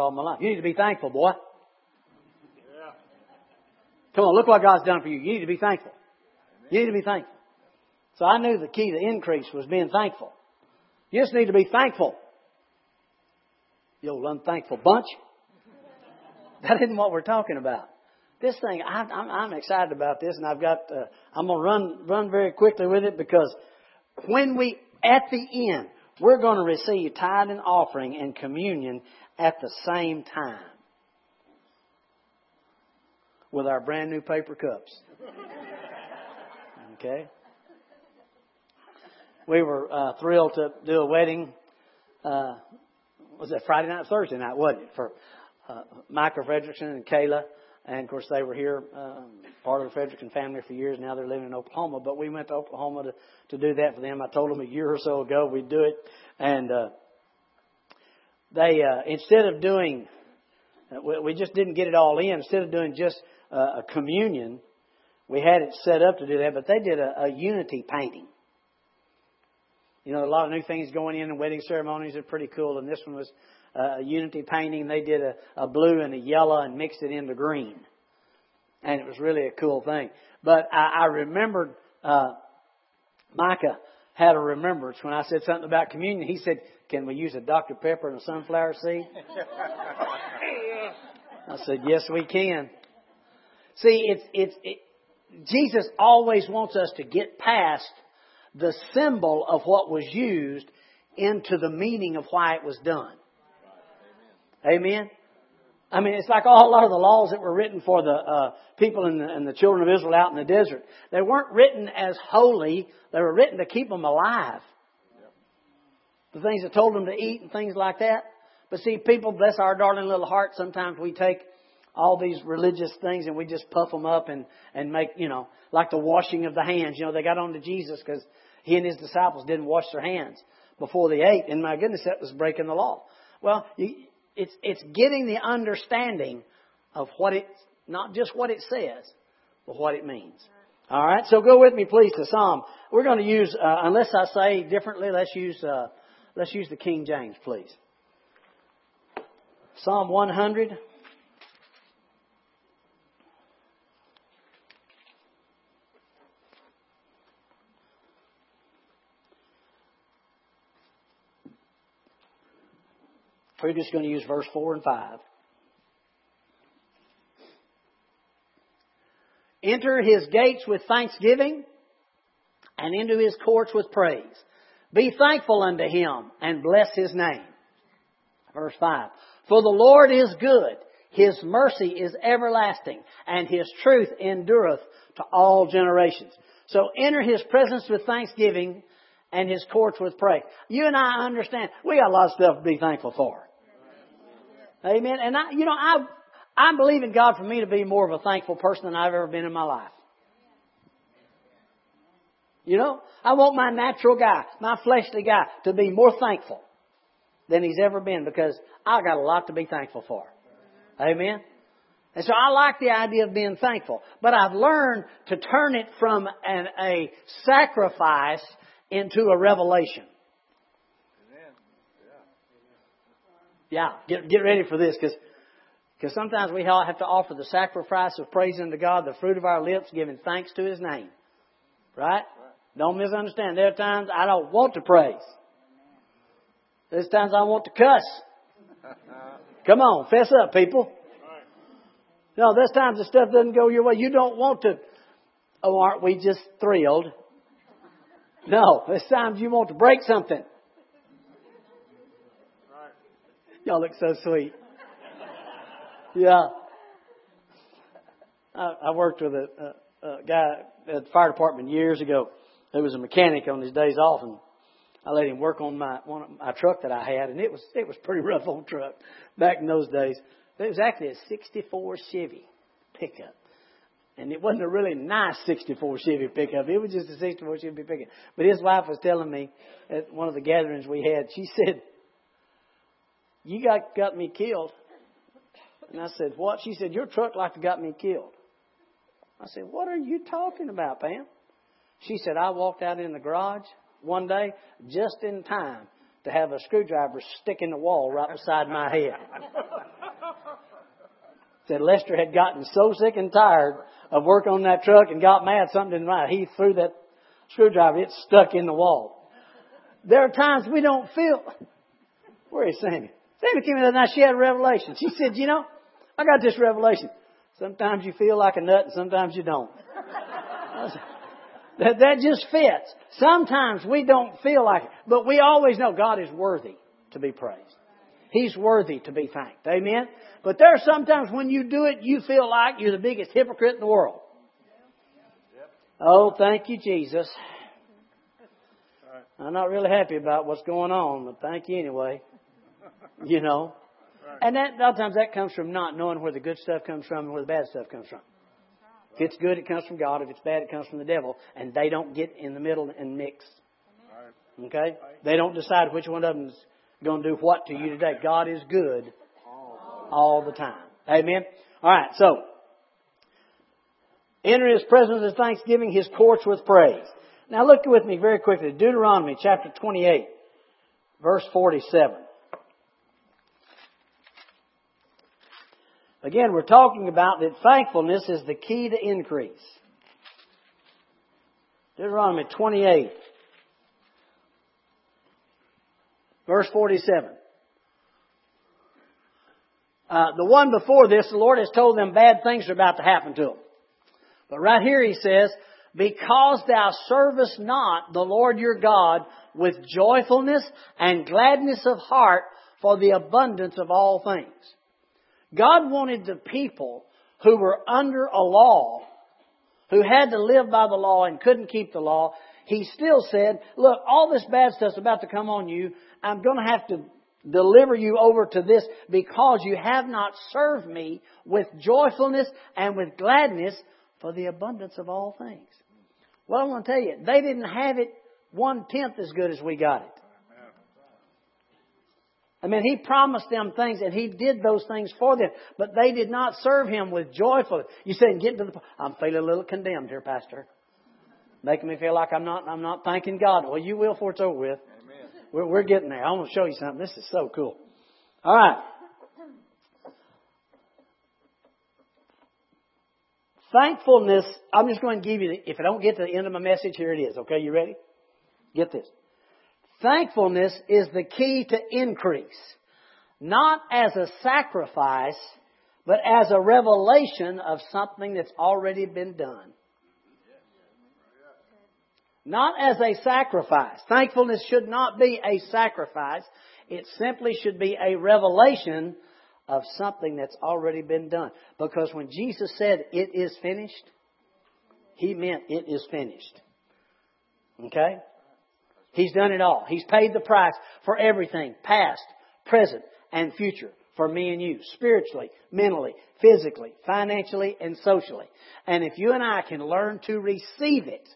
all my life. You need to be thankful, boy. Come on, look what God's done for you. You need to be thankful. You need to be thankful. So I knew the key to increase was being thankful. You just need to be thankful. You old unthankful bunch. That isn't what we're talking about. This thing, I'm, I'm, I'm excited about this, and I've got. Uh, I'm going to run run very quickly with it because when we at the end, we're going to receive tithe and offering and communion at the same time with our brand new paper cups. Okay? We were uh, thrilled to do a wedding. Uh, was it Friday night, Thursday night, wasn't it? For uh, Michael Fredrickson and Kayla. And of course, they were here, uh, part of the Fredrickson family for years. Now they're living in Oklahoma. But we went to Oklahoma to, to do that for them. I told them a year or so ago we'd do it. And uh, they, uh, instead of doing, uh, we just didn't get it all in. Instead of doing just uh, a communion, we had it set up to do that. But they did a, a unity painting. You know, a lot of new things going in, and wedding ceremonies are pretty cool. And this one was uh, a unity painting. They did a, a blue and a yellow and mixed it into green. And it was really a cool thing. But I, I remembered, uh, Micah had a remembrance when I said something about communion. He said, Can we use a Dr. Pepper and a sunflower seed? I said, Yes, we can. See, it's, it's, it, Jesus always wants us to get past the symbol of what was used into the meaning of why it was done. Amen. I mean, it's like all, a lot of the laws that were written for the uh, people and the, and the children of Israel out in the desert. They weren't written as holy. They were written to keep them alive. The things that told them to eat and things like that. But see, people, bless our darling little hearts, sometimes we take all these religious things and we just puff them up and, and make, you know, like the washing of the hands. You know, they got on to Jesus because he and his disciples didn't wash their hands before they ate. And my goodness, that was breaking the law. Well, it's, it's getting the understanding of what it, not just what it says, but what it means. All right, so go with me, please, to Psalm. We're going to use, uh, unless I say differently, let's use, uh, let's use the King James, please. Psalm 100. We're just going to use verse 4 and 5. Enter his gates with thanksgiving and into his courts with praise. Be thankful unto him and bless his name. Verse 5. For the Lord is good. His mercy is everlasting and his truth endureth to all generations. So enter his presence with thanksgiving and his courts with praise. You and I understand we got a lot of stuff to be thankful for. Amen. And I, you know, I, I'm believing God for me to be more of a thankful person than I've ever been in my life. You know, I want my natural guy, my fleshly guy, to be more thankful than he's ever been because I got a lot to be thankful for. Amen. And so I like the idea of being thankful, but I've learned to turn it from an, a sacrifice into a revelation. Yeah, get, get ready for this because because sometimes we all have to offer the sacrifice of praise unto God, the fruit of our lips, giving thanks to His name. Right? Don't misunderstand. There are times I don't want to praise. There's times I want to cuss. Come on, fess up, people. No, there's times the stuff doesn't go your way. You don't want to. Oh, aren't we just thrilled? No, there's times you want to break something. Y'all look so sweet. Yeah. I, I worked with a, a, a guy at the fire department years ago who was a mechanic on his days off, and I let him work on my one my truck that I had, and it was it was pretty rough old truck back in those days. It was actually a '64 Chevy pickup, and it wasn't a really nice '64 Chevy pickup. It was just a '64 Chevy pickup. But his wife was telling me at one of the gatherings we had, she said, you got, got me killed. And I said, What? She said, Your truck like got me killed. I said, What are you talking about, Pam? She said, I walked out in the garage one day just in time to have a screwdriver stick in the wall right beside my head. said Lester had gotten so sick and tired of working on that truck and got mad something didn't right. He threw that screwdriver, it stuck in the wall. There are times we don't feel. Where is Sammy? Sammy came in that night, she had a revelation. She said, you know, I got this revelation. Sometimes you feel like a nut and sometimes you don't. That, that just fits. Sometimes we don't feel like it, but we always know God is worthy to be praised. He's worthy to be thanked. Amen? But there are sometimes when you do it, you feel like you're the biggest hypocrite in the world. Oh, thank you, Jesus. I'm not really happy about what's going on, but thank you anyway. You know. And that, a lot of times that comes from not knowing where the good stuff comes from and where the bad stuff comes from. If it's good, it comes from God. If it's bad, it comes from the devil. And they don't get in the middle and mix. Okay? They don't decide which one of them's going to do what to you today. God is good all the time. Amen? Alright, so. Enter his presence with thanksgiving, his courts with praise. Now look with me very quickly. Deuteronomy chapter 28, verse 47. Again, we're talking about that thankfulness is the key to increase. Deuteronomy 28, verse 47. Uh, the one before this, the Lord has told them bad things are about to happen to them. But right here he says, because thou servest not the Lord your God with joyfulness and gladness of heart for the abundance of all things. God wanted the people who were under a law, who had to live by the law and couldn't keep the law, he still said, look, all this bad stuff's about to come on you. I'm going to have to deliver you over to this because you have not served me with joyfulness and with gladness for the abundance of all things. Well, I want to tell you, they didn't have it one tenth as good as we got it. I mean, he promised them things and he did those things for them, but they did not serve him with joyful. You said, get to the I'm feeling a little condemned here, Pastor. Making me feel like I'm not, I'm not thanking God. Well, you will before it's over with. Amen. We're, we're getting there. I want to show you something. This is so cool. All right. Thankfulness, I'm just going to give you, the, if I don't get to the end of my message, here it is. Okay, you ready? Get this. Thankfulness is the key to increase. Not as a sacrifice, but as a revelation of something that's already been done. Not as a sacrifice. Thankfulness should not be a sacrifice. It simply should be a revelation of something that's already been done. Because when Jesus said, it is finished, He meant it is finished. Okay? He's done it all. He's paid the price for everything, past, present, and future, for me and you, spiritually, mentally, physically, financially, and socially. And if you and I can learn to receive it,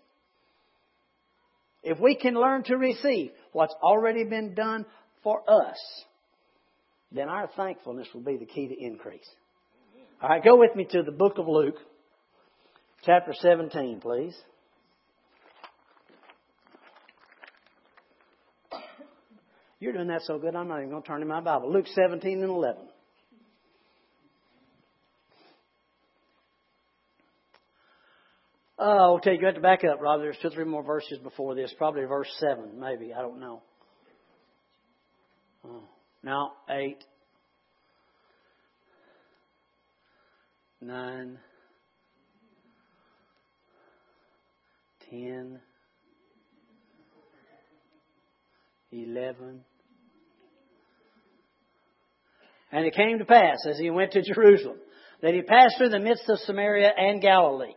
if we can learn to receive what's already been done for us, then our thankfulness will be the key to increase. All right, go with me to the book of Luke, chapter 17, please. You're doing that so good, I'm not even going to turn to my Bible. Luke 17 and 11. Uh, oh, tell you, you have to back up, Rob. There's two or three more verses before this. Probably verse 7, maybe. I don't know. Oh. Now, 8, 9, 10, 11. And it came to pass, as he went to Jerusalem, that he passed through the midst of Samaria and Galilee.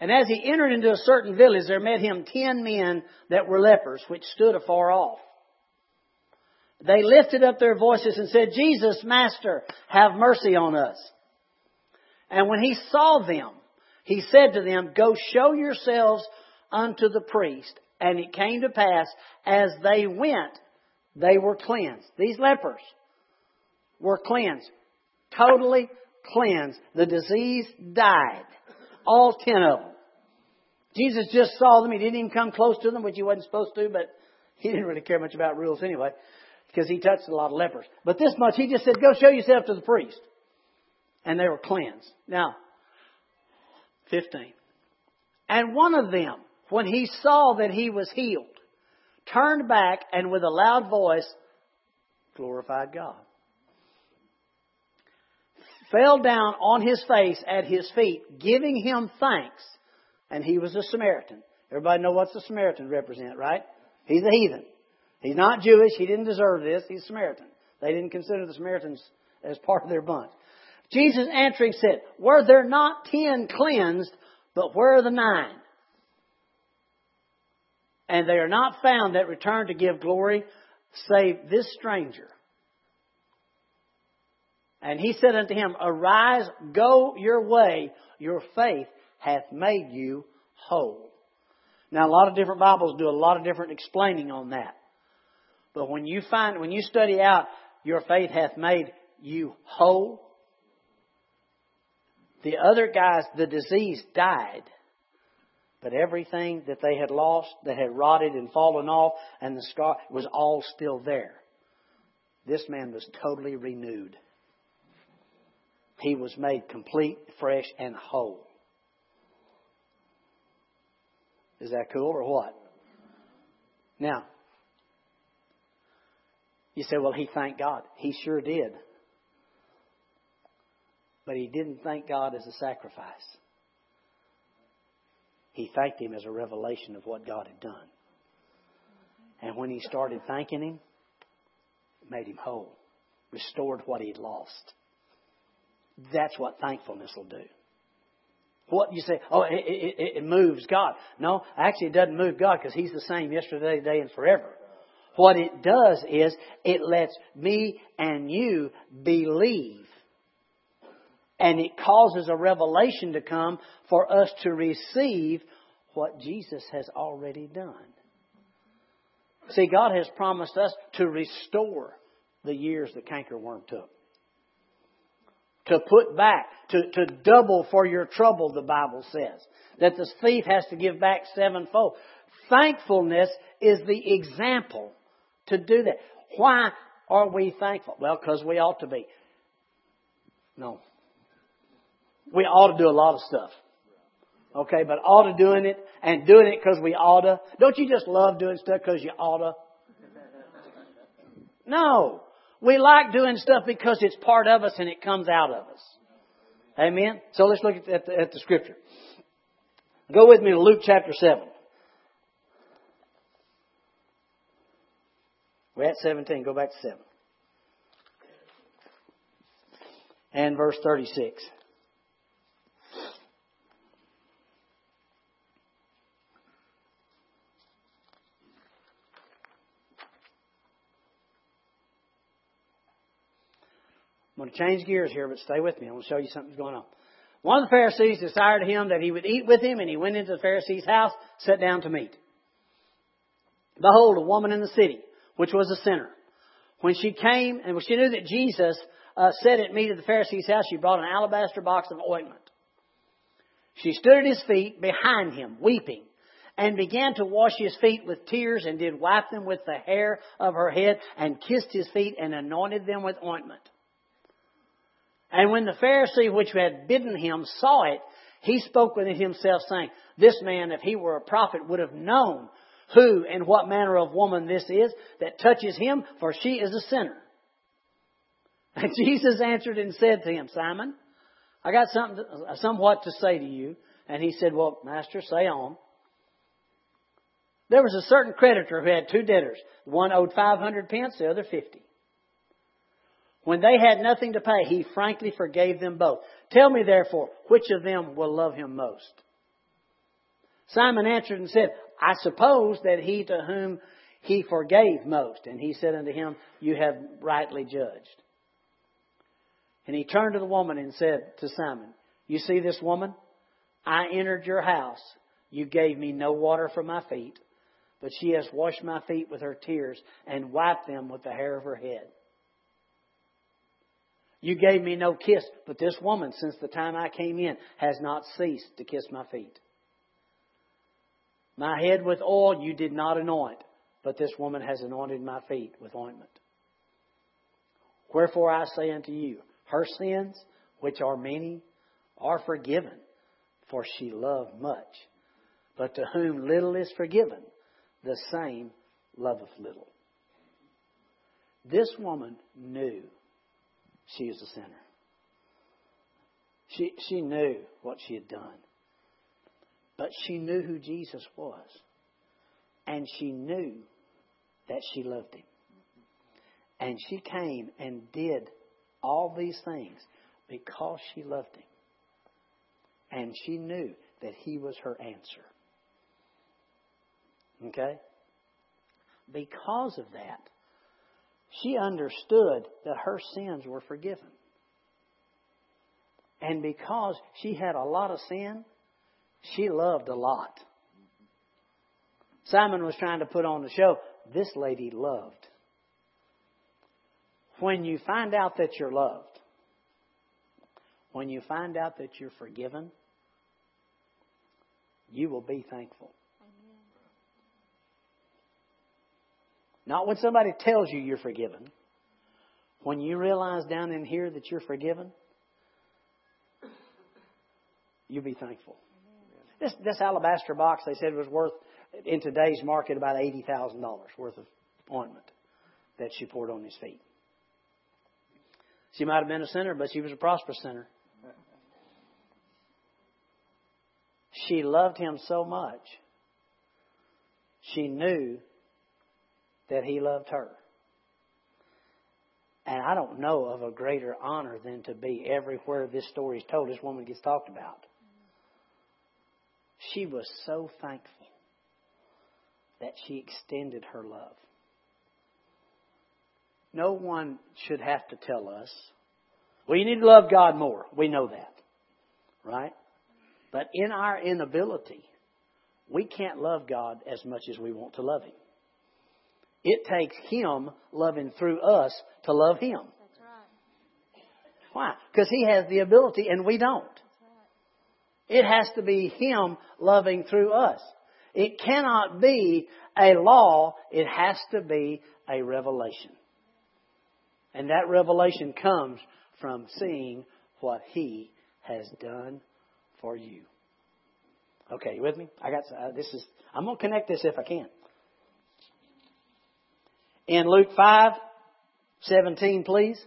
And as he entered into a certain village, there met him ten men that were lepers, which stood afar off. They lifted up their voices and said, Jesus, Master, have mercy on us. And when he saw them, he said to them, Go show yourselves unto the priest. And it came to pass, as they went, they were cleansed. These lepers were cleansed. Totally cleansed. The disease died. All ten of them. Jesus just saw them. He didn't even come close to them, which he wasn't supposed to, but he didn't really care much about rules anyway because he touched a lot of lepers. But this much, he just said, go show yourself to the priest. and they were cleansed. Now, 15. And one of them, when he saw that he was healed, turned back and with a loud voice glorified God. Fell down on his face at his feet, giving him thanks. And he was a Samaritan. Everybody know what's the Samaritan represent, right? He's a heathen. He's not Jewish. He didn't deserve this. He's a Samaritan. They didn't consider the Samaritans as part of their bunch. Jesus answering said, Were there not ten cleansed, but where are the nine? And they are not found that return to give glory, save this stranger. And he said unto him, Arise, go your way, your faith hath made you whole. Now, a lot of different Bibles do a lot of different explaining on that. But when you find, when you study out, your faith hath made you whole, the other guys, the disease died. But everything that they had lost, that had rotted and fallen off, and the scar was all still there. This man was totally renewed. He was made complete, fresh, and whole. Is that cool or what? Now, you say, well, he thanked God. He sure did. But he didn't thank God as a sacrifice. He thanked him as a revelation of what God had done. And when he started thanking him, it made him whole, restored what he'd lost. That's what thankfulness will do. What you say, oh, it, it, it moves God. No, actually, it doesn't move God because He's the same yesterday, today, and forever. What it does is it lets me and you believe. And it causes a revelation to come for us to receive what Jesus has already done. See, God has promised us to restore the years the cankerworm took to put back, to, to double for your trouble, the Bible says. That the thief has to give back sevenfold. Thankfulness is the example to do that. Why are we thankful? Well, because we ought to be. No. We ought to do a lot of stuff. Okay, but ought to doing it and doing it because we ought to. Don't you just love doing stuff because you ought to? No. We like doing stuff because it's part of us and it comes out of us. Amen? So let's look at the, at the scripture. Go with me to Luke chapter 7. We're at 17. Go back to 7. And verse 36. I'm going to change gears here, but stay with me. I'm going to show you something's going on. One of the Pharisees desired him that he would eat with him, and he went into the Pharisee's house, sat down to meat. Behold, a woman in the city, which was a sinner. When she came, and when she knew that Jesus uh, sat at meat at the Pharisee's house, she brought an alabaster box of ointment. She stood at his feet behind him, weeping, and began to wash his feet with tears, and did wipe them with the hair of her head, and kissed his feet, and anointed them with ointment. And when the Pharisee which had bidden him saw it, he spoke within himself, saying, This man, if he were a prophet, would have known who and what manner of woman this is that touches him, for she is a sinner. And Jesus answered and said to him, Simon, I got something, uh, somewhat to say to you. And he said, Well, Master, say on. There was a certain creditor who had two debtors. One owed 500 pence, the other 50. When they had nothing to pay, he frankly forgave them both. Tell me therefore, which of them will love him most? Simon answered and said, I suppose that he to whom he forgave most. And he said unto him, You have rightly judged. And he turned to the woman and said to Simon, You see this woman? I entered your house. You gave me no water for my feet, but she has washed my feet with her tears and wiped them with the hair of her head. You gave me no kiss, but this woman, since the time I came in, has not ceased to kiss my feet. My head with oil you did not anoint, but this woman has anointed my feet with ointment. Wherefore I say unto you, her sins, which are many, are forgiven, for she loved much. But to whom little is forgiven, the same loveth little. This woman knew she was a sinner. She, she knew what she had done. But she knew who Jesus was. And she knew that she loved him. And she came and did all these things because she loved him. And she knew that he was her answer. Okay? Because of that, she understood that her sins were forgiven. And because she had a lot of sin, she loved a lot. Simon was trying to put on the show, this lady loved. When you find out that you're loved, when you find out that you're forgiven, you will be thankful. Not when somebody tells you you're forgiven. When you realize down in here that you're forgiven, you'll be thankful. This, this alabaster box, they said, was worth, in today's market, about $80,000 worth of ointment that she poured on his feet. She might have been a sinner, but she was a prosperous sinner. She loved him so much, she knew that he loved her. And I don't know of a greater honor than to be everywhere this story is told, this woman gets talked about. She was so thankful that she extended her love. No one should have to tell us, well, you need to love God more. We know that. Right? But in our inability, we can't love God as much as we want to love Him. It takes Him loving through us to love Him. That's right. Why? Because He has the ability and we don't. It has to be Him loving through us. It cannot be a law, it has to be a revelation. And that revelation comes from seeing what He has done for you. Okay, you with me? I got uh, this is I'm going to connect this if I can. In Luke 5, 17, please.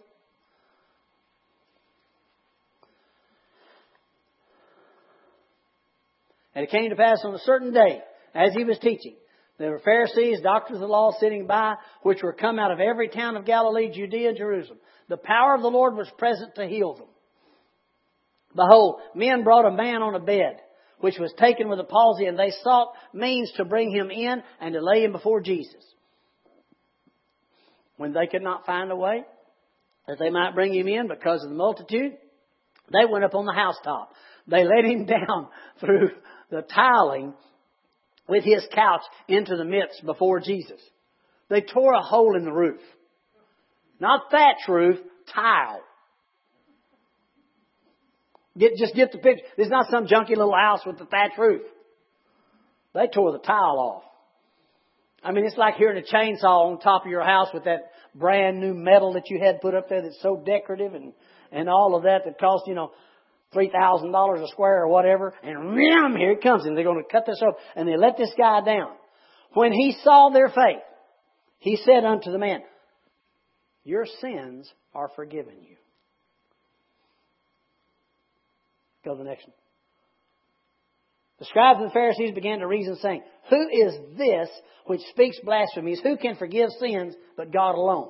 And it came to pass on a certain day, as he was teaching, there were Pharisees, doctors of the law sitting by, which were come out of every town of Galilee, Judea, Jerusalem. The power of the Lord was present to heal them. Behold, men brought a man on a bed, which was taken with a palsy, and they sought means to bring him in and to lay him before Jesus. When they could not find a way that they might bring him in because of the multitude, they went up on the housetop. They let him down through the tiling with his couch into the midst before Jesus. They tore a hole in the roof. Not thatch roof, tile. Get, just get the picture. Is not some junky little house with the thatch roof. They tore the tile off. I mean, it's like hearing a chainsaw on top of your house with that brand new metal that you had put up there that's so decorative and, and all of that that cost, you know, $3,000 a square or whatever. And ram, here it comes. And they're going to cut this up. And they let this guy down. When he saw their faith, he said unto the man, Your sins are forgiven you. Go to the next one. The scribes and Pharisees began to reason, saying, Who is this which speaks blasphemies? Who can forgive sins but God alone?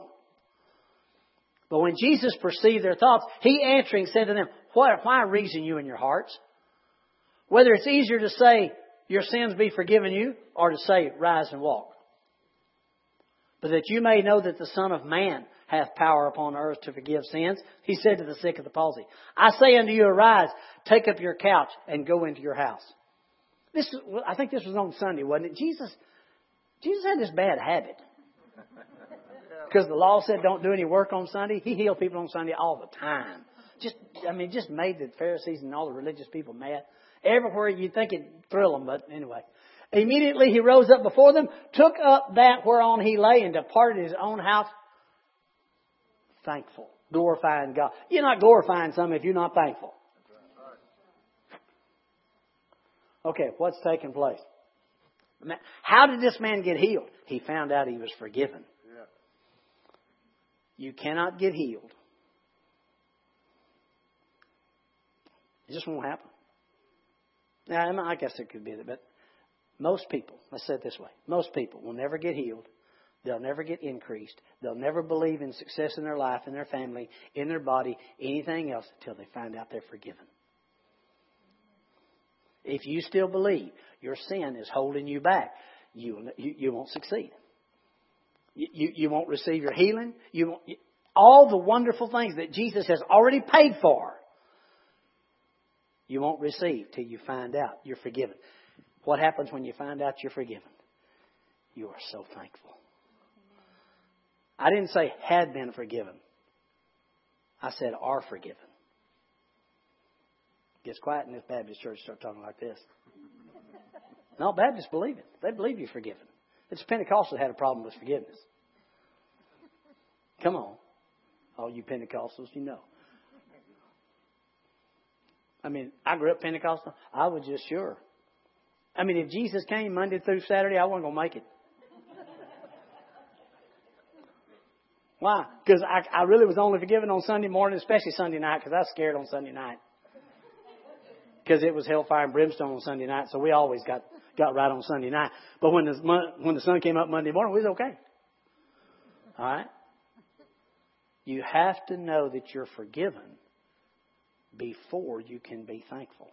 But when Jesus perceived their thoughts, he answering said to them, What, Why reason you in your hearts? Whether it's easier to say, Your sins be forgiven you, or to say, Rise and walk. But that you may know that the Son of Man hath power upon earth to forgive sins, he said to the sick of the palsy, I say unto you, arise, take up your couch, and go into your house. This, I think this was on Sunday, wasn't it? Jesus, Jesus had this bad habit. Because the law said don't do any work on Sunday. He healed people on Sunday all the time. Just, I mean, just made the Pharisees and all the religious people mad. Everywhere you'd think it'd thrill them, but anyway. Immediately he rose up before them, took up that whereon he lay, and departed his own house thankful. glorifying God. You're not glorifying something if you're not thankful. Okay, what's taking place? How did this man get healed? He found out he was forgiven. You cannot get healed. It just won't happen. Now, I guess it could be that, but most people, let's say it this way, most people will never get healed. They'll never get increased. They'll never believe in success in their life, in their family, in their body, anything else until they find out they're forgiven. If you still believe your sin is holding you back, you, you, you won't succeed. You, you, you won't receive your healing. You won't, all the wonderful things that Jesus has already paid for, you won't receive till you find out you're forgiven. What happens when you find out you're forgiven? You are so thankful. I didn't say had been forgiven. I said are forgiven. Gets quiet in this Baptist church, start talking like this. No, Baptists believe it. They believe you're forgiven. It's Pentecostals that had a problem with forgiveness. Come on. All you Pentecostals, you know. I mean, I grew up Pentecostal. I was just sure. I mean, if Jesus came Monday through Saturday, I wasn't going to make it. Why? Because I, I really was only forgiven on Sunday morning, especially Sunday night, because I was scared on Sunday night. Because it was hellfire and brimstone on Sunday night, so we always got got right on Sunday night. But when the when the sun came up Monday morning, we was okay. All right. You have to know that you're forgiven before you can be thankful.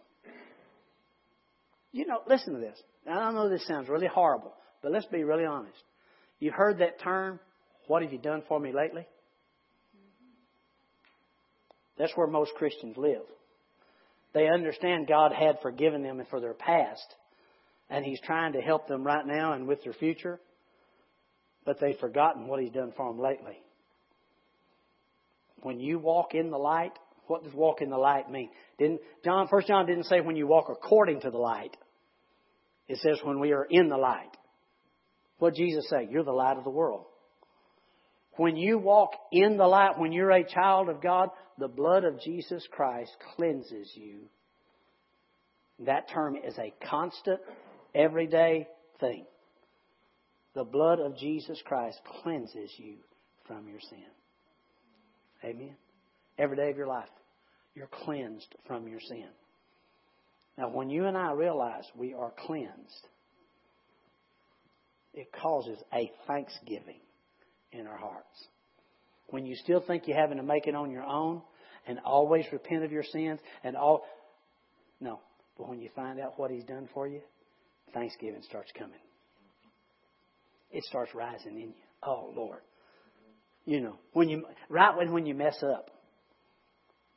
You know, listen to this. I know this sounds really horrible, but let's be really honest. You heard that term, what have you done for me lately? That's where most Christians live. They understand God had forgiven them for their past, and He's trying to help them right now and with their future, but they've forgotten what He's done for them lately. When you walk in the light, what does walk in the light mean? Didn't John First John didn't say when you walk according to the light. It says when we are in the light. What Jesus say? You're the light of the world. When you walk in the light, when you're a child of God, the blood of Jesus Christ cleanses you. That term is a constant, everyday thing. The blood of Jesus Christ cleanses you from your sin. Amen. Every day of your life, you're cleansed from your sin. Now, when you and I realize we are cleansed, it causes a thanksgiving in our hearts. When you still think you're having to make it on your own and always repent of your sins and all. No. But when you find out what He's done for you, thanksgiving starts coming. It starts rising in you. Oh, Lord. You know, when you, right when, when you mess up,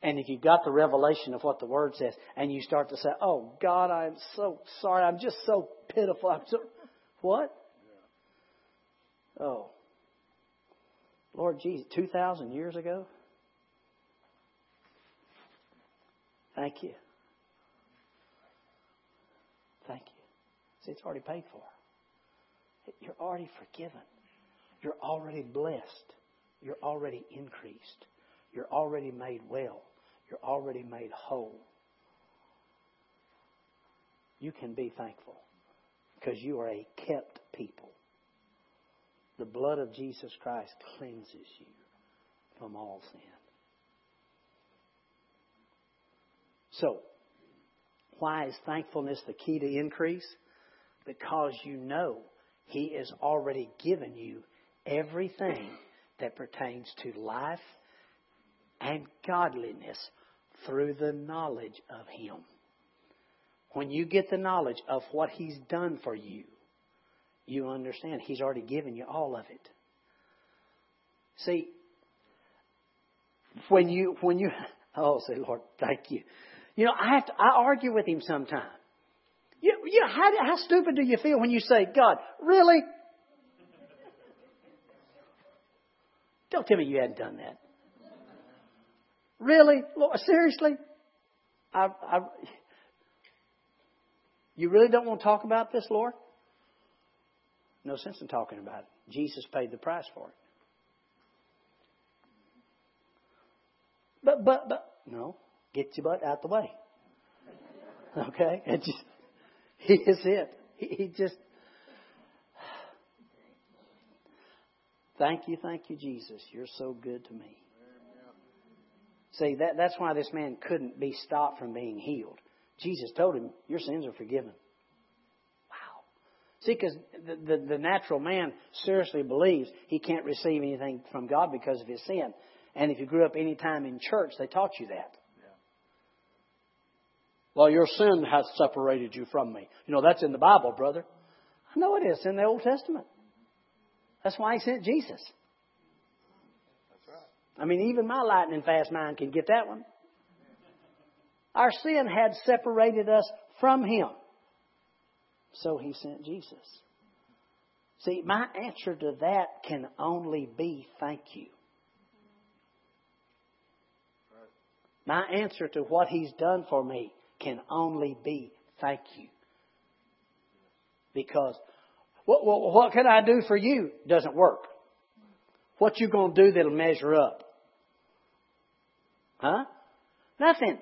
and if you've got the revelation of what the Word says, and you start to say, Oh, God, I'm so sorry. I'm just so pitiful. I'm so. What? Oh. Lord Jesus, 2,000 years ago? Thank you. Thank you. See, it's already paid for. You're already forgiven. You're already blessed. You're already increased. You're already made well. You're already made whole. You can be thankful because you are a kept people. The blood of Jesus Christ cleanses you from all sin. So, why is thankfulness the key to increase? Because you know He has already given you everything that pertains to life and godliness through the knowledge of Him. When you get the knowledge of what He's done for you, you understand He's already given you all of it. See, when you, when you, oh, say, Lord, thank you. You know, I have to, I argue with Him sometimes. You, you know, how, how stupid do you feel when you say, God, really? Don't tell me you hadn't done that. Really? Lord, seriously? I, I, you really don't want to talk about this, Lord? No sense in talking about it. Jesus paid the price for it. but, but, but, no. Get your butt out the way. Okay? It just, he is it. He, he just, thank you, thank you, Jesus. You're so good to me. See, that, that's why this man couldn't be stopped from being healed. Jesus told him, Your sins are forgiven. Wow. See, because the, the, the natural man seriously believes he can't receive anything from God because of his sin. And if you grew up any time in church, they taught you that. Well, your sin has separated you from me. You know, that's in the Bible, brother. I know it is. It's in the Old Testament. That's why he sent Jesus. That's right. I mean, even my lightning fast mind can get that one. Our sin had separated us from Him. So He sent Jesus. See, my answer to that can only be thank you. My answer to what He's done for me can only be thank you. Because what, what, what can I do for you doesn't work. What you going to do that'll measure up? Huh? Nothing.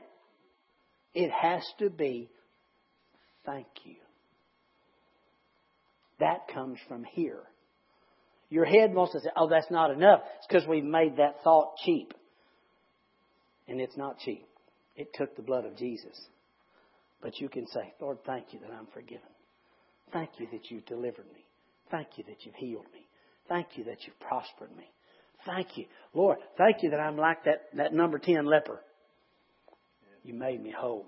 It has to be thank you. That comes from here. Your head wants to say, oh, that's not enough. It's because we've made that thought cheap. And it's not cheap. It took the blood of Jesus. But you can say, Lord, thank you that I'm forgiven. Thank you that you've delivered me. Thank you that you've healed me. Thank you that you've prospered me. Thank you. Lord, thank you that I'm like that, that number 10 leper. You made me whole.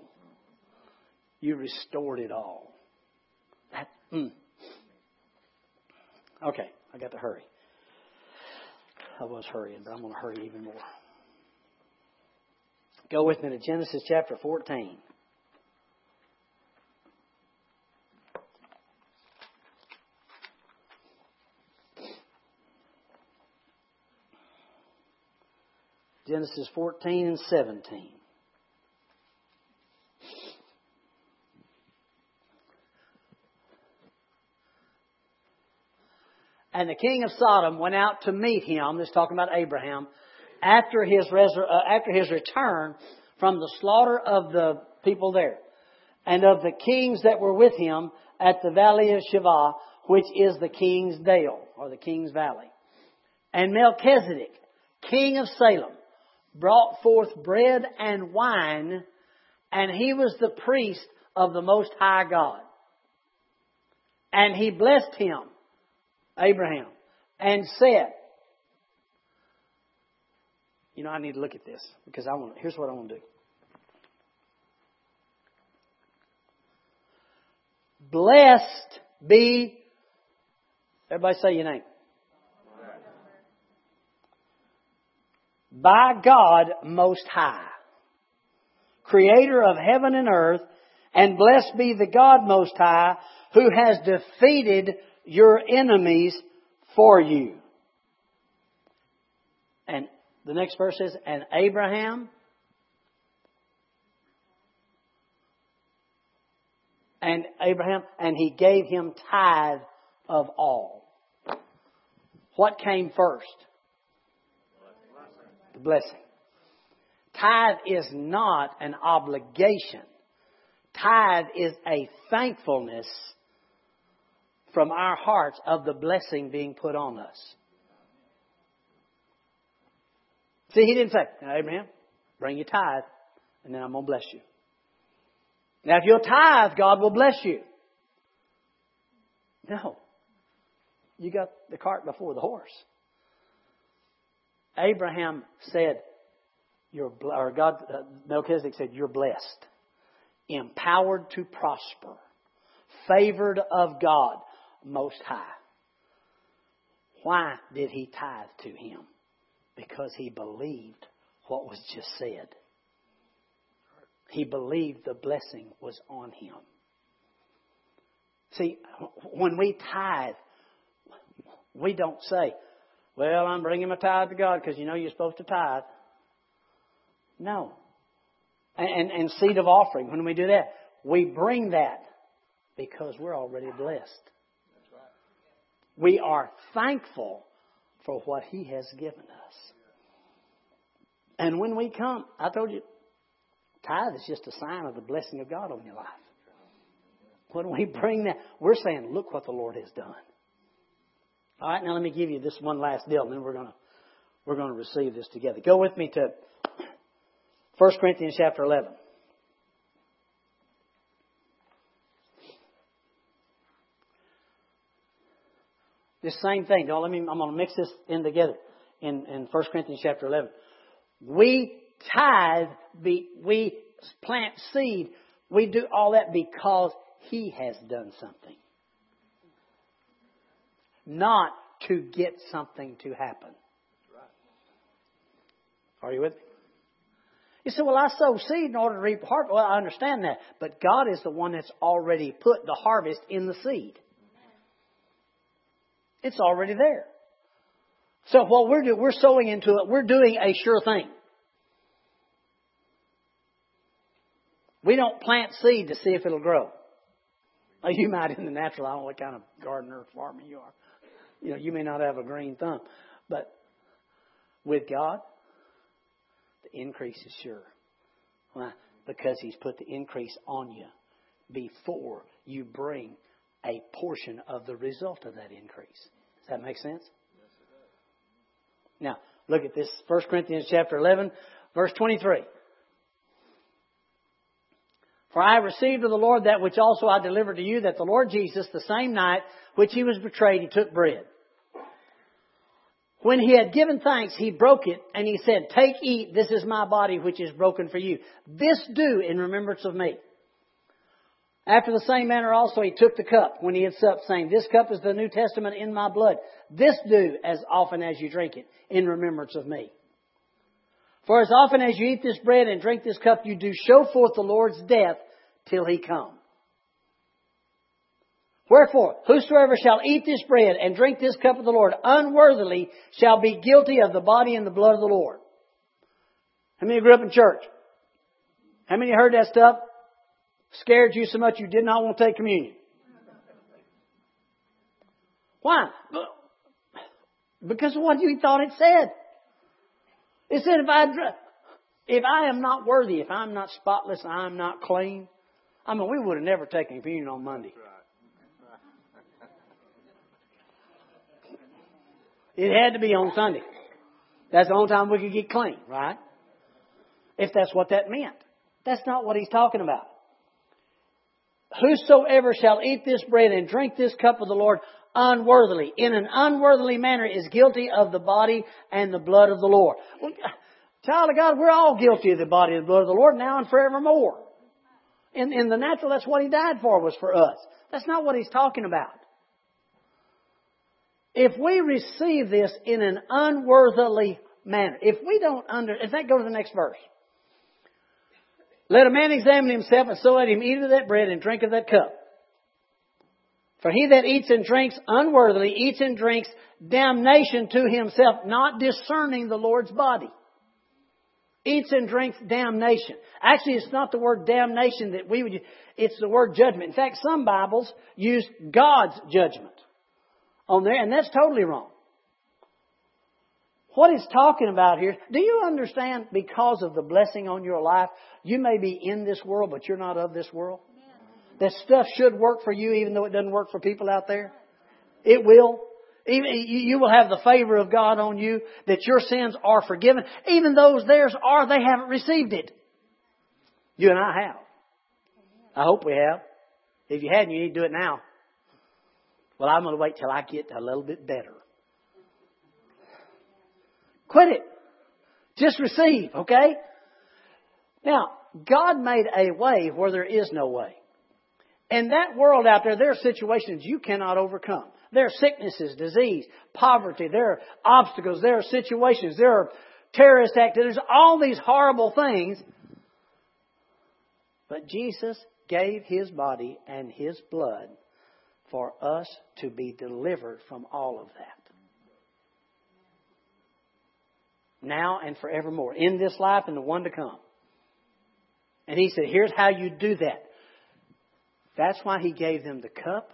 You restored it all. That, mm. Okay, I got to hurry. I was hurrying, but I'm going to hurry even more. Go with me to Genesis chapter 14. Genesis 14 and 17. And the king of Sodom went out to meet him, this is talking about Abraham, after his, resur- uh, after his return from the slaughter of the people there, and of the kings that were with him at the valley of Shaveh, which is the king's dale, or the king's valley. And Melchizedek, king of Salem, brought forth bread and wine, and he was the priest of the Most High God. And he blessed him, Abraham, and said, you know, I need to look at this because I want. Here's what I want to do. Blessed be. Everybody say your name. by God Most High, Creator of heaven and earth, and blessed be the God Most High, who has defeated your enemies for you. And the next verse says, and Abraham and Abraham, and he gave him tithe of all. What came first? the blessing. Tithe is not an obligation. Tithe is a thankfulness from our hearts of the blessing being put on us. See, he didn't say, now, Abraham, bring your tithe, and then I'm going to bless you. Now, if you'll tithe, God will bless you. No. You got the cart before the horse. Abraham said, you're, or God, uh, Melchizedek said, you're blessed, empowered to prosper, favored of God Most High. Why did he tithe to him? Because he believed what was just said. He believed the blessing was on him. See, when we tithe, we don't say, well, I'm bringing my tithe to God because you know you're supposed to tithe. No. And, and, and seed of offering, when we do that, we bring that because we're already blessed. We are thankful for what He has given us. And when we come, I told you, tithe is just a sign of the blessing of God on your life. When we bring that, we're saying, look what the Lord has done. All right, now let me give you this one last deal, and then we're going to we're to receive this together. Go with me to 1 Corinthians chapter 11. This same thing. Don't let me, I'm going to mix this in together in, in 1 Corinthians chapter 11. We tithe, we plant seed, we do all that because He has done something. Not to get something to happen. Are you with me? You say, well, I sow seed in order to reap harvest. Well, I understand that. But God is the one that's already put the harvest in the seed. It's already there. So what we're doing, we're sowing into it, we're doing a sure thing. We don't plant seed to see if it'll grow. Now, you might in the natural, I don't know what kind of gardener or farmer you are. You know, you may not have a green thumb. But with God, the increase is sure. Why? Because He's put the increase on you before you bring a portion of the result of that increase. Does that make sense? Now, look at this 1 Corinthians chapter 11, verse 23. For I received of the Lord that which also I delivered to you, that the Lord Jesus, the same night which he was betrayed, he took bread. When he had given thanks, he broke it, and he said, Take, eat, this is my body which is broken for you. This do in remembrance of me. After the same manner also he took the cup when he had supped, saying, This cup is the New Testament in my blood. This do as often as you drink it in remembrance of me. For as often as you eat this bread and drink this cup, you do show forth the Lord's death till he come. Wherefore, whosoever shall eat this bread and drink this cup of the Lord unworthily shall be guilty of the body and the blood of the Lord. How many grew up in church? How many heard that stuff? Scared you so much you did not want to take communion. Why? Because of what you thought it said. It said, if I, if I am not worthy, if I'm not spotless, I'm not clean. I mean, we would have never taken communion on Monday. It had to be on Sunday. That's the only time we could get clean, right? If that's what that meant. That's not what he's talking about. Whosoever shall eat this bread and drink this cup of the Lord unworthily, in an unworthily manner, is guilty of the body and the blood of the Lord. Well, child of God, we're all guilty of the body and the blood of the Lord now and forevermore. In, in the natural, that's what He died for, was for us. That's not what He's talking about. If we receive this in an unworthily manner, if we don't under, in that go to the next verse. Let a man examine himself, and so let him eat of that bread and drink of that cup. For he that eats and drinks unworthily eats and drinks damnation to himself, not discerning the Lord's body. Eats and drinks damnation. Actually, it's not the word damnation that we would use. It's the word judgment. In fact, some Bibles use God's judgment on there, and that's totally wrong. What he's talking about here, do you understand because of the blessing on your life, you may be in this world, but you're not of this world? That stuff should work for you even though it doesn't work for people out there. It will. Even, you will have the favor of God on you, that your sins are forgiven. Even those theirs are, they haven't received it. You and I have. I hope we have. If you hadn't, you need to do it now. Well, I'm going to wait till I get a little bit better. Quit it. Just receive, okay? Now, God made a way where there is no way. In that world out there, there are situations you cannot overcome. There are sicknesses, disease, poverty, there are obstacles, there are situations, there are terrorist activities, all these horrible things. But Jesus gave His body and His blood for us to be delivered from all of that. Now and forevermore, in this life and the one to come. And he said, here's how you do that. That's why he gave them the cup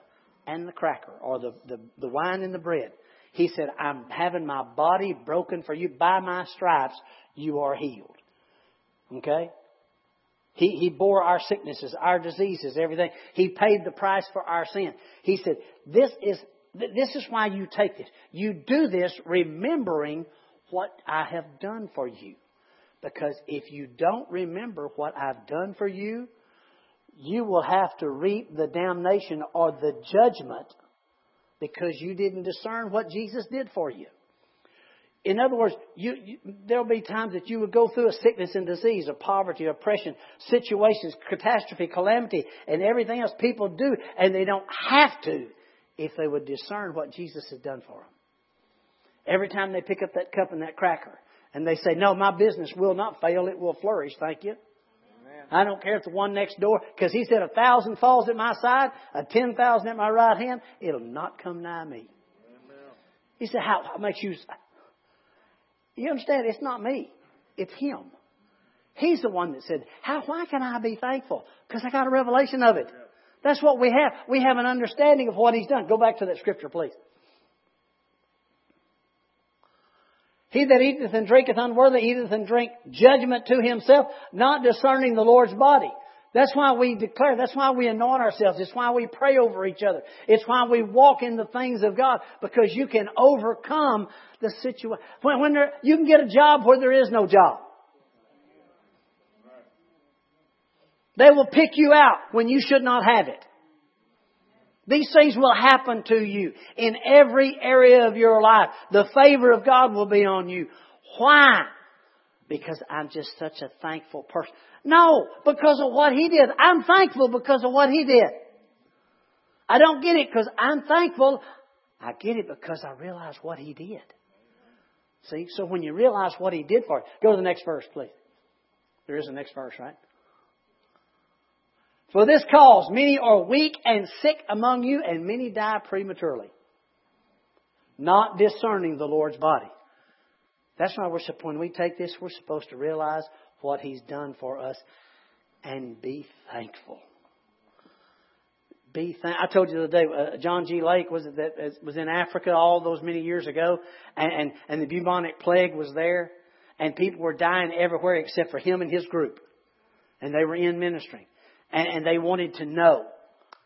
and the cracker, or the, the, the wine and the bread. He said, I'm having my body broken for you. By my stripes, you are healed. Okay? He, he bore our sicknesses, our diseases, everything. He paid the price for our sin. He said, this is, this is why you take this. You do this remembering what I have done for you. Because if you don't remember what I've done for you, you will have to reap the damnation or the judgment because you didn't discern what Jesus did for you. In other words, you, you, there'll be times that you would go through a sickness and disease, or poverty, oppression, situations, catastrophe, calamity, and everything else people do, and they don't have to if they would discern what Jesus has done for them. Every time they pick up that cup and that cracker, and they say, No, my business will not fail, it will flourish, thank you. I don't care if the one next door, because he said a thousand falls at my side, a ten thousand at my right hand, it'll not come nigh me. He said, how, how makes you, you understand? It's not me. It's him. He's the one that said, how, why can I be thankful? Because I got a revelation of it. That's what we have. We have an understanding of what he's done. Go back to that scripture, please. He that eateth and drinketh unworthily eateth and drink judgment to himself, not discerning the Lord's body. That's why we declare, that's why we anoint ourselves. It's why we pray over each other. It's why we walk in the things of God, because you can overcome the situation. When, when there, you can get a job where there is no job. They will pick you out when you should not have it. These things will happen to you in every area of your life. The favor of God will be on you. Why? Because I'm just such a thankful person. No, because of what He did. I'm thankful because of what He did. I don't get it because I'm thankful. I get it because I realize what He did. See, so when you realize what He did for you, go to the next verse, please. There is a next verse, right? For this cause, many are weak and sick among you, and many die prematurely. Not discerning the Lord's body. That's why we're, when we take this, we're supposed to realize what He's done for us and be thankful. Be thank- I told you the other day, uh, John G. Lake was that was in Africa all those many years ago, and, and and the bubonic plague was there, and people were dying everywhere except for him and his group, and they were in ministering and, and they wanted to know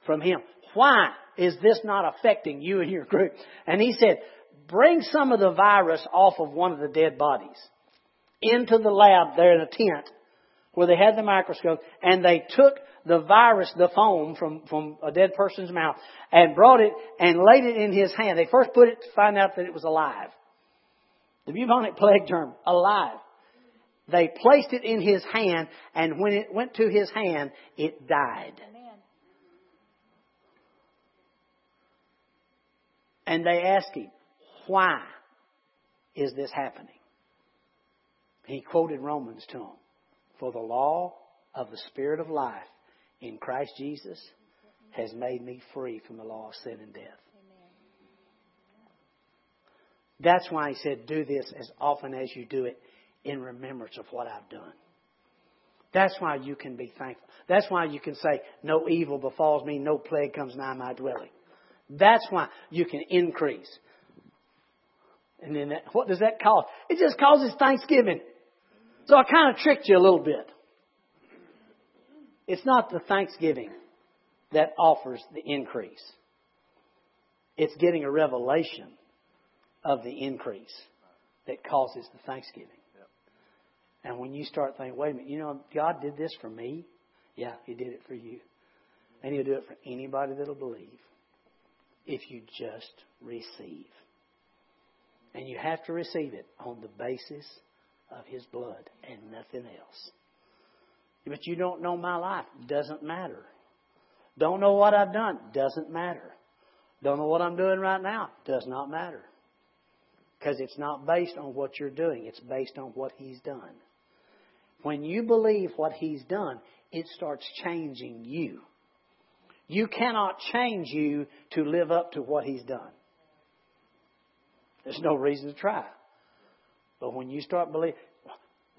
from him, why is this not affecting you and your group? And he said, bring some of the virus off of one of the dead bodies into the lab there in a tent where they had the microscope and they took the virus, the foam from, from a dead person's mouth and brought it and laid it in his hand. They first put it to find out that it was alive. The bubonic plague term, alive. They placed it in his hand, and when it went to his hand, it died. And they asked him, Why is this happening? He quoted Romans to them For the law of the Spirit of life in Christ Jesus has made me free from the law of sin and death. That's why he said, Do this as often as you do it in remembrance of what I've done. That's why you can be thankful. That's why you can say, No evil befalls me, no plague comes nigh my dwelling. That's why you can increase. And then that, what does that cause? It just causes thanksgiving. So I kind of tricked you a little bit. It's not the thanksgiving that offers the increase. It's getting a revelation of the increase that causes the thanksgiving. And when you start thinking, wait a minute, you know, God did this for me. Yeah, He did it for you. And He'll do it for anybody that'll believe if you just receive. And you have to receive it on the basis of His blood and nothing else. But you don't know my life. Doesn't matter. Don't know what I've done. Doesn't matter. Don't know what I'm doing right now. Does not matter. Because it's not based on what you're doing. It's based on what He's done. When you believe what He's done, it starts changing you. You cannot change you to live up to what He's done. There's no reason to try. But when you start believing,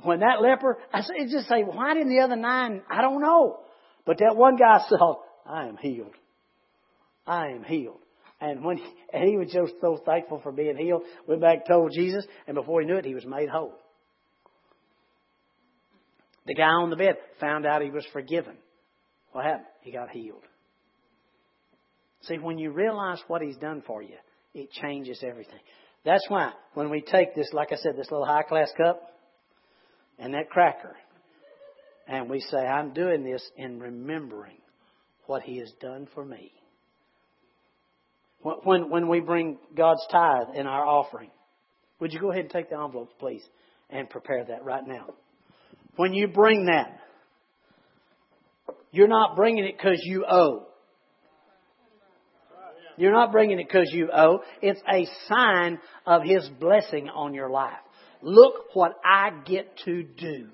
when that leper, I just say, why didn't the other nine? I don't know. But that one guy said, I am healed. I am healed. And when he, and he was just so thankful for being healed, went back and told Jesus, and before he knew it, he was made whole. The guy on the bed found out he was forgiven. What happened? He got healed. See, when you realize what he's done for you, it changes everything. That's why when we take this, like I said, this little high class cup and that cracker, and we say, I'm doing this in remembering what he has done for me. When, when we bring God's tithe in our offering, would you go ahead and take the envelopes, please, and prepare that right now? When you bring that, you're not bringing it because you owe. You're not bringing it because you owe. It's a sign of His blessing on your life. Look what I get to do.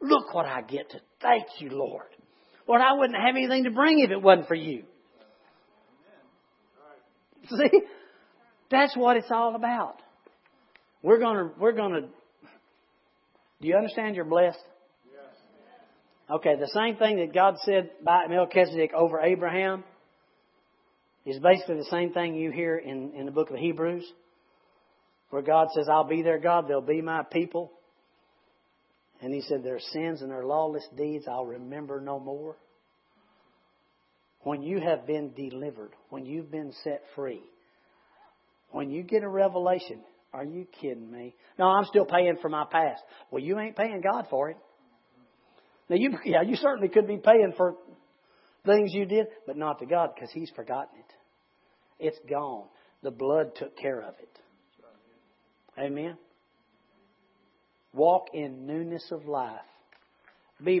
Look what I get to. Thank you, Lord. Lord, I wouldn't have anything to bring if it wasn't for you. See? That's what it's all about. We're gonna, we're gonna, do you understand you're blessed? Okay, the same thing that God said by Melchizedek over Abraham is basically the same thing you hear in, in the book of Hebrews, where God says, I'll be their God, they'll be my people. And he said, Their sins and their lawless deeds I'll remember no more. When you have been delivered, when you've been set free, when you get a revelation, are you kidding me? No, I'm still paying for my past. Well, you ain't paying God for it. Now, you, yeah, you certainly could be paying for things you did, but not to God because He's forgotten it. It's gone. The blood took care of it. Amen. Walk in newness of life. Be.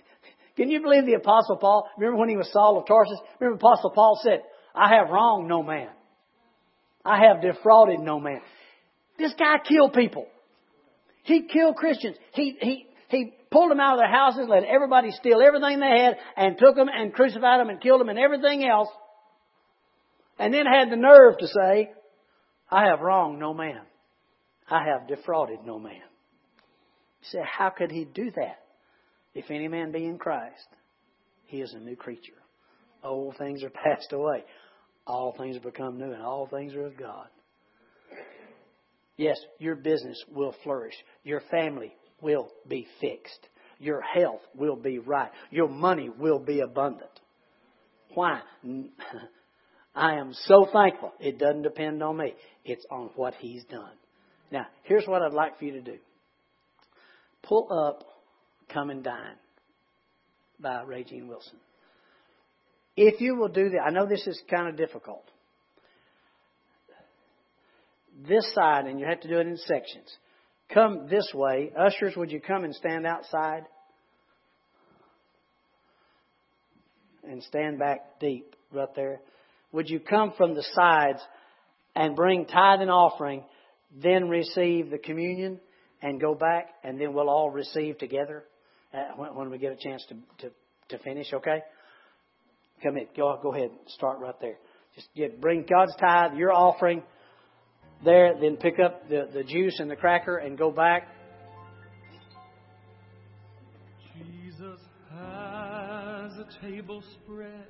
Can you believe the Apostle Paul? Remember when he was Saul of Tarsus? Remember Apostle Paul said, I have wronged no man. I have defrauded no man. This guy killed people. He killed Christians. He, he, he pulled them out of their houses, let everybody steal everything they had, and took them and crucified them and killed them and everything else. And then had the nerve to say, I have wronged no man. I have defrauded no man. You say, how could he do that? If any man be in Christ, he is a new creature. Old things are passed away. All things have become new, and all things are of God. Yes, your business will flourish. Your family will be fixed. Your health will be right. Your money will be abundant. Why? I am so thankful. It doesn't depend on me. It's on what He's done. Now, here's what I'd like for you to do. Pull up Come and Dine by Ray Jean Wilson. If you will do that, I know this is kind of difficult. This side, and you have to do it in sections. Come this way. Ushers, would you come and stand outside? And stand back deep right there. Would you come from the sides and bring tithe and offering, then receive the communion and go back, and then we'll all receive together uh, when, we get a chance to, to, to finish, okay? Come in. Go, go ahead. Start right there. Just get, bring God's tithe, your offering there, then pick up the, the juice and the cracker and go back. Jesus has a table spread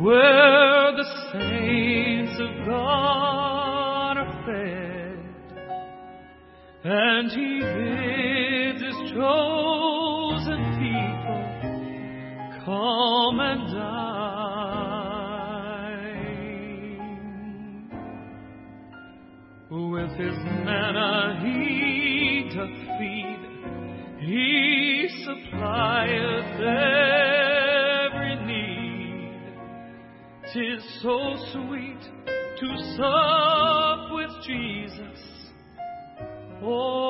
where the saints of God are fed, and He bids His chosen people come and with his manna he doth feed. He supplieth every need. Tis so sweet to sup with Jesus. All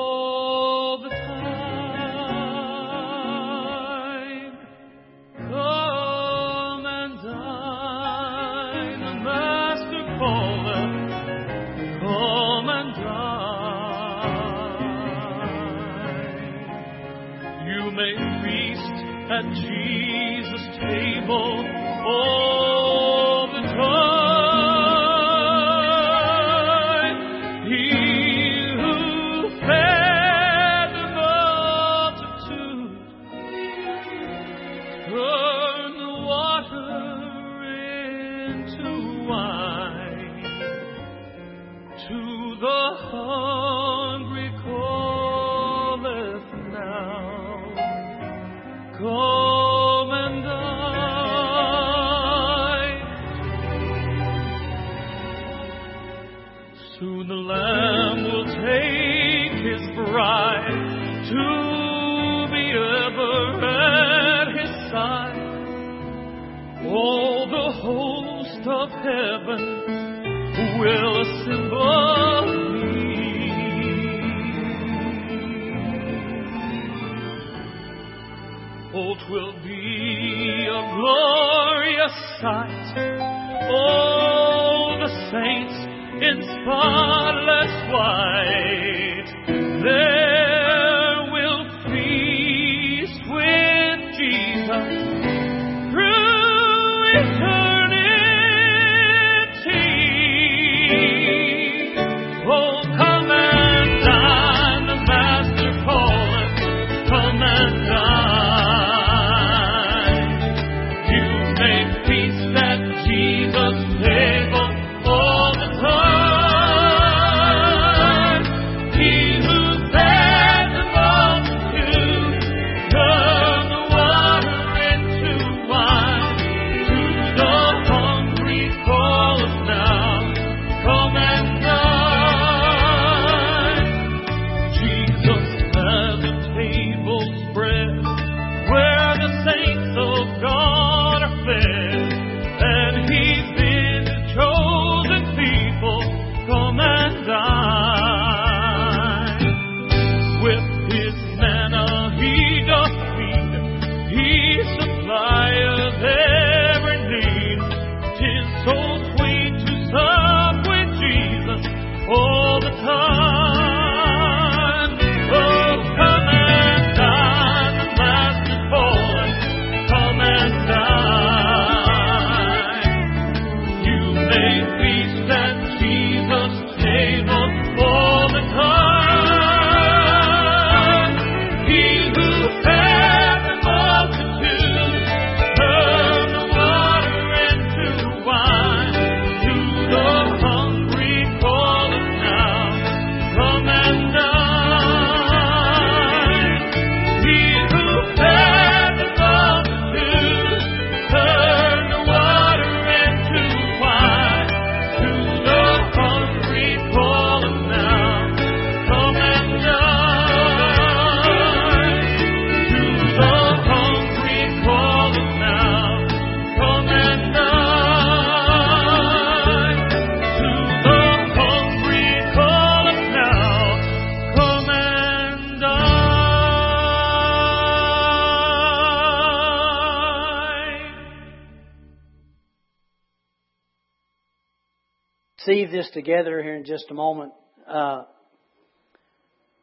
together here in just a moment. Uh,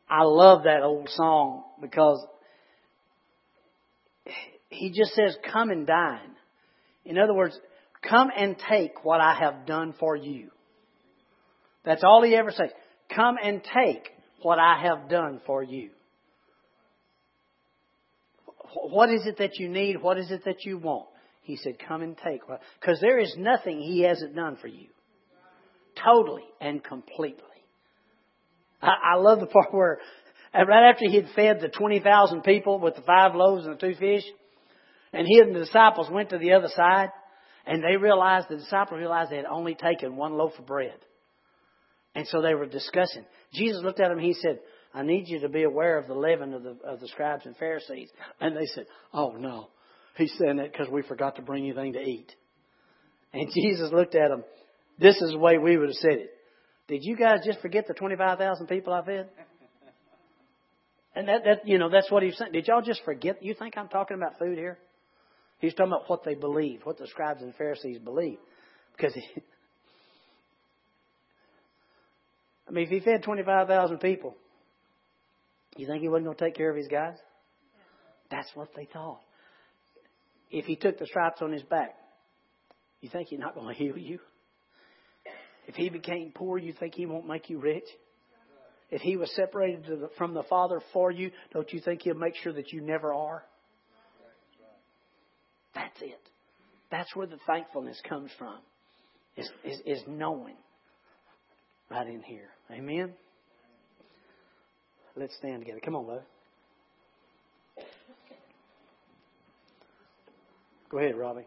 I love that old song because he just says, Come and dine. In other words, come and take what I have done for you. That's all he ever says. Come and take what I have done for you. What is it that you need? What is it that you want? He said, Come and take. Because there is nothing he hasn't done for you totally and completely. I, I love the part where, right after he had fed the 20,000 people with the five loaves and the two fish, and he and the disciples went to the other side, and they realized, the disciples realized they had only taken one loaf of bread. And so they were discussing. Jesus looked at them and he said, I need you to be aware of the leaven of the, of the scribes and Pharisees. And they said, Oh no. He's saying that because we forgot to bring anything to eat. And Jesus looked at them. This is the way we would have said it. Did you guys just forget the 25,000 people I fed? And that, that, you know, that's what he's saying. Did y'all just forget? You think I'm talking about food here? He's talking about what they believe, what the scribes and Pharisees believe. Because, he, I mean, if he fed 25,000 people, you think he wasn't going to take care of his guys? That's what they thought. If he took the stripes on his back, you think he's not going to heal you? If he became poor, you think he won't make you rich? If he was separated the, from the Father for you, don't you think he'll make sure that you never are? That's it. That's where the thankfulness comes from. Is, is, is knowing right in here. Amen? Let's stand together. Come on, bud. Go ahead, Robbie.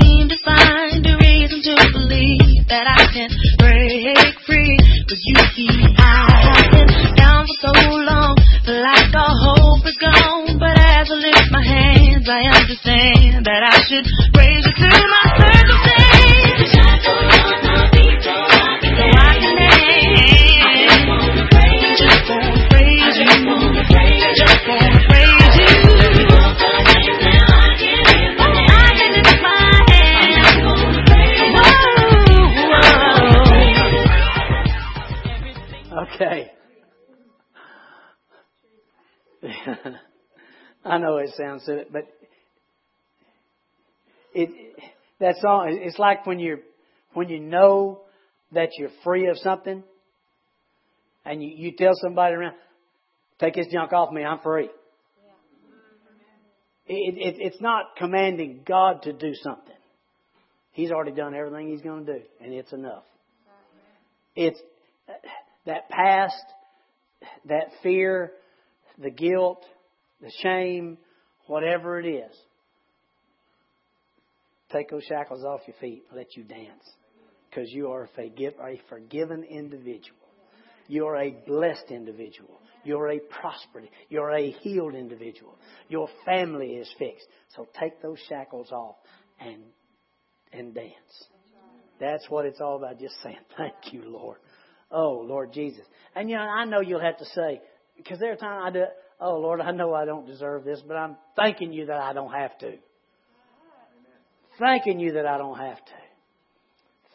believe that I can break free. Cause you see, I have been down for so long, feel like all hope is gone. But as I lift my hands, I understand that I should raise it to my circumstances. I know it sounds silly, but it that song it's like when you're when you know that you're free of something and you, you tell somebody around, take this junk off me, I'm free. It, it, it's not commanding God to do something. He's already done everything He's going to do, and it's enough. It's that past, that fear, the guilt, the shame, whatever it is. Take those shackles off your feet. Let you dance. Because you are a, forgiven individual. You're a blessed individual. You're a prospered. You're a healed individual. Your family is fixed. So take those shackles off and and dance. That's what it's all about. Just saying, thank you, Lord. Oh, Lord Jesus. And you know, I know you'll have to say, because there are times I do, oh, Lord, I know I don't deserve this, but I'm thanking you that I don't have to. Thanking you that I don't have to.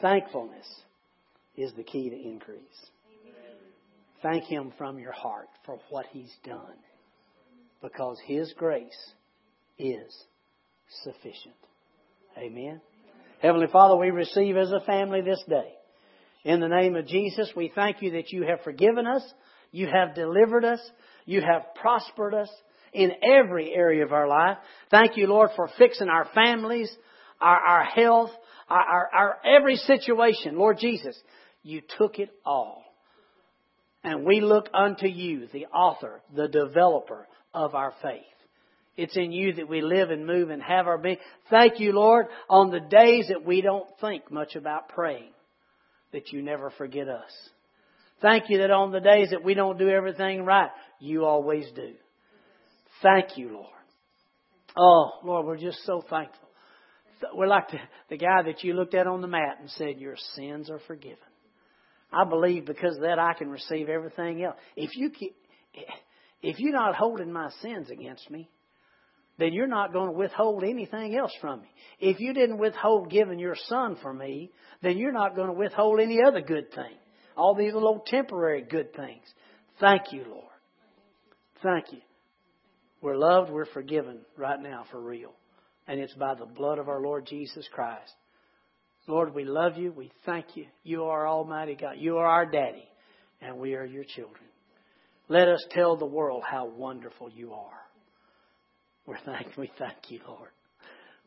Thankfulness is the key to increase. Thank Him from your heart for what He's done. Because His grace is sufficient. Amen. Heavenly Father, we receive as a family this day. In the name of Jesus, we thank you that you have forgiven us, you have delivered us, you have prospered us in every area of our life. Thank you, Lord, for fixing our families, our, our health, our, our, our every situation. Lord Jesus, you took it all. And we look unto you, the author, the developer of our faith. It's in you that we live and move and have our being. Thank you, Lord, on the days that we don't think much about praying, that you never forget us. Thank you that on the days that we don't do everything right, you always do. Thank you, Lord. Oh, Lord, we're just so thankful. We're like the, the guy that you looked at on the mat and said, Your sins are forgiven. I believe because of that I can receive everything else. If you keep, if you're not holding my sins against me, then you're not going to withhold anything else from me. If you didn't withhold giving your son for me, then you're not going to withhold any other good thing. All these little temporary good things. Thank you, Lord. Thank you. We're loved, we're forgiven right now for real. And it's by the blood of our Lord Jesus Christ. Lord, we love you. We thank you. You are Almighty God. You are our daddy, and we are your children. Let us tell the world how wonderful you are. We're thank, we thank you, Lord.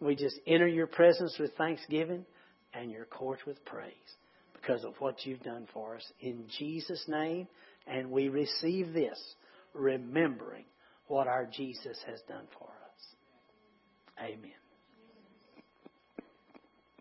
We just enter your presence with thanksgiving and your court with praise because of what you've done for us. In Jesus' name, and we receive this, remembering what our Jesus has done for us. Amen.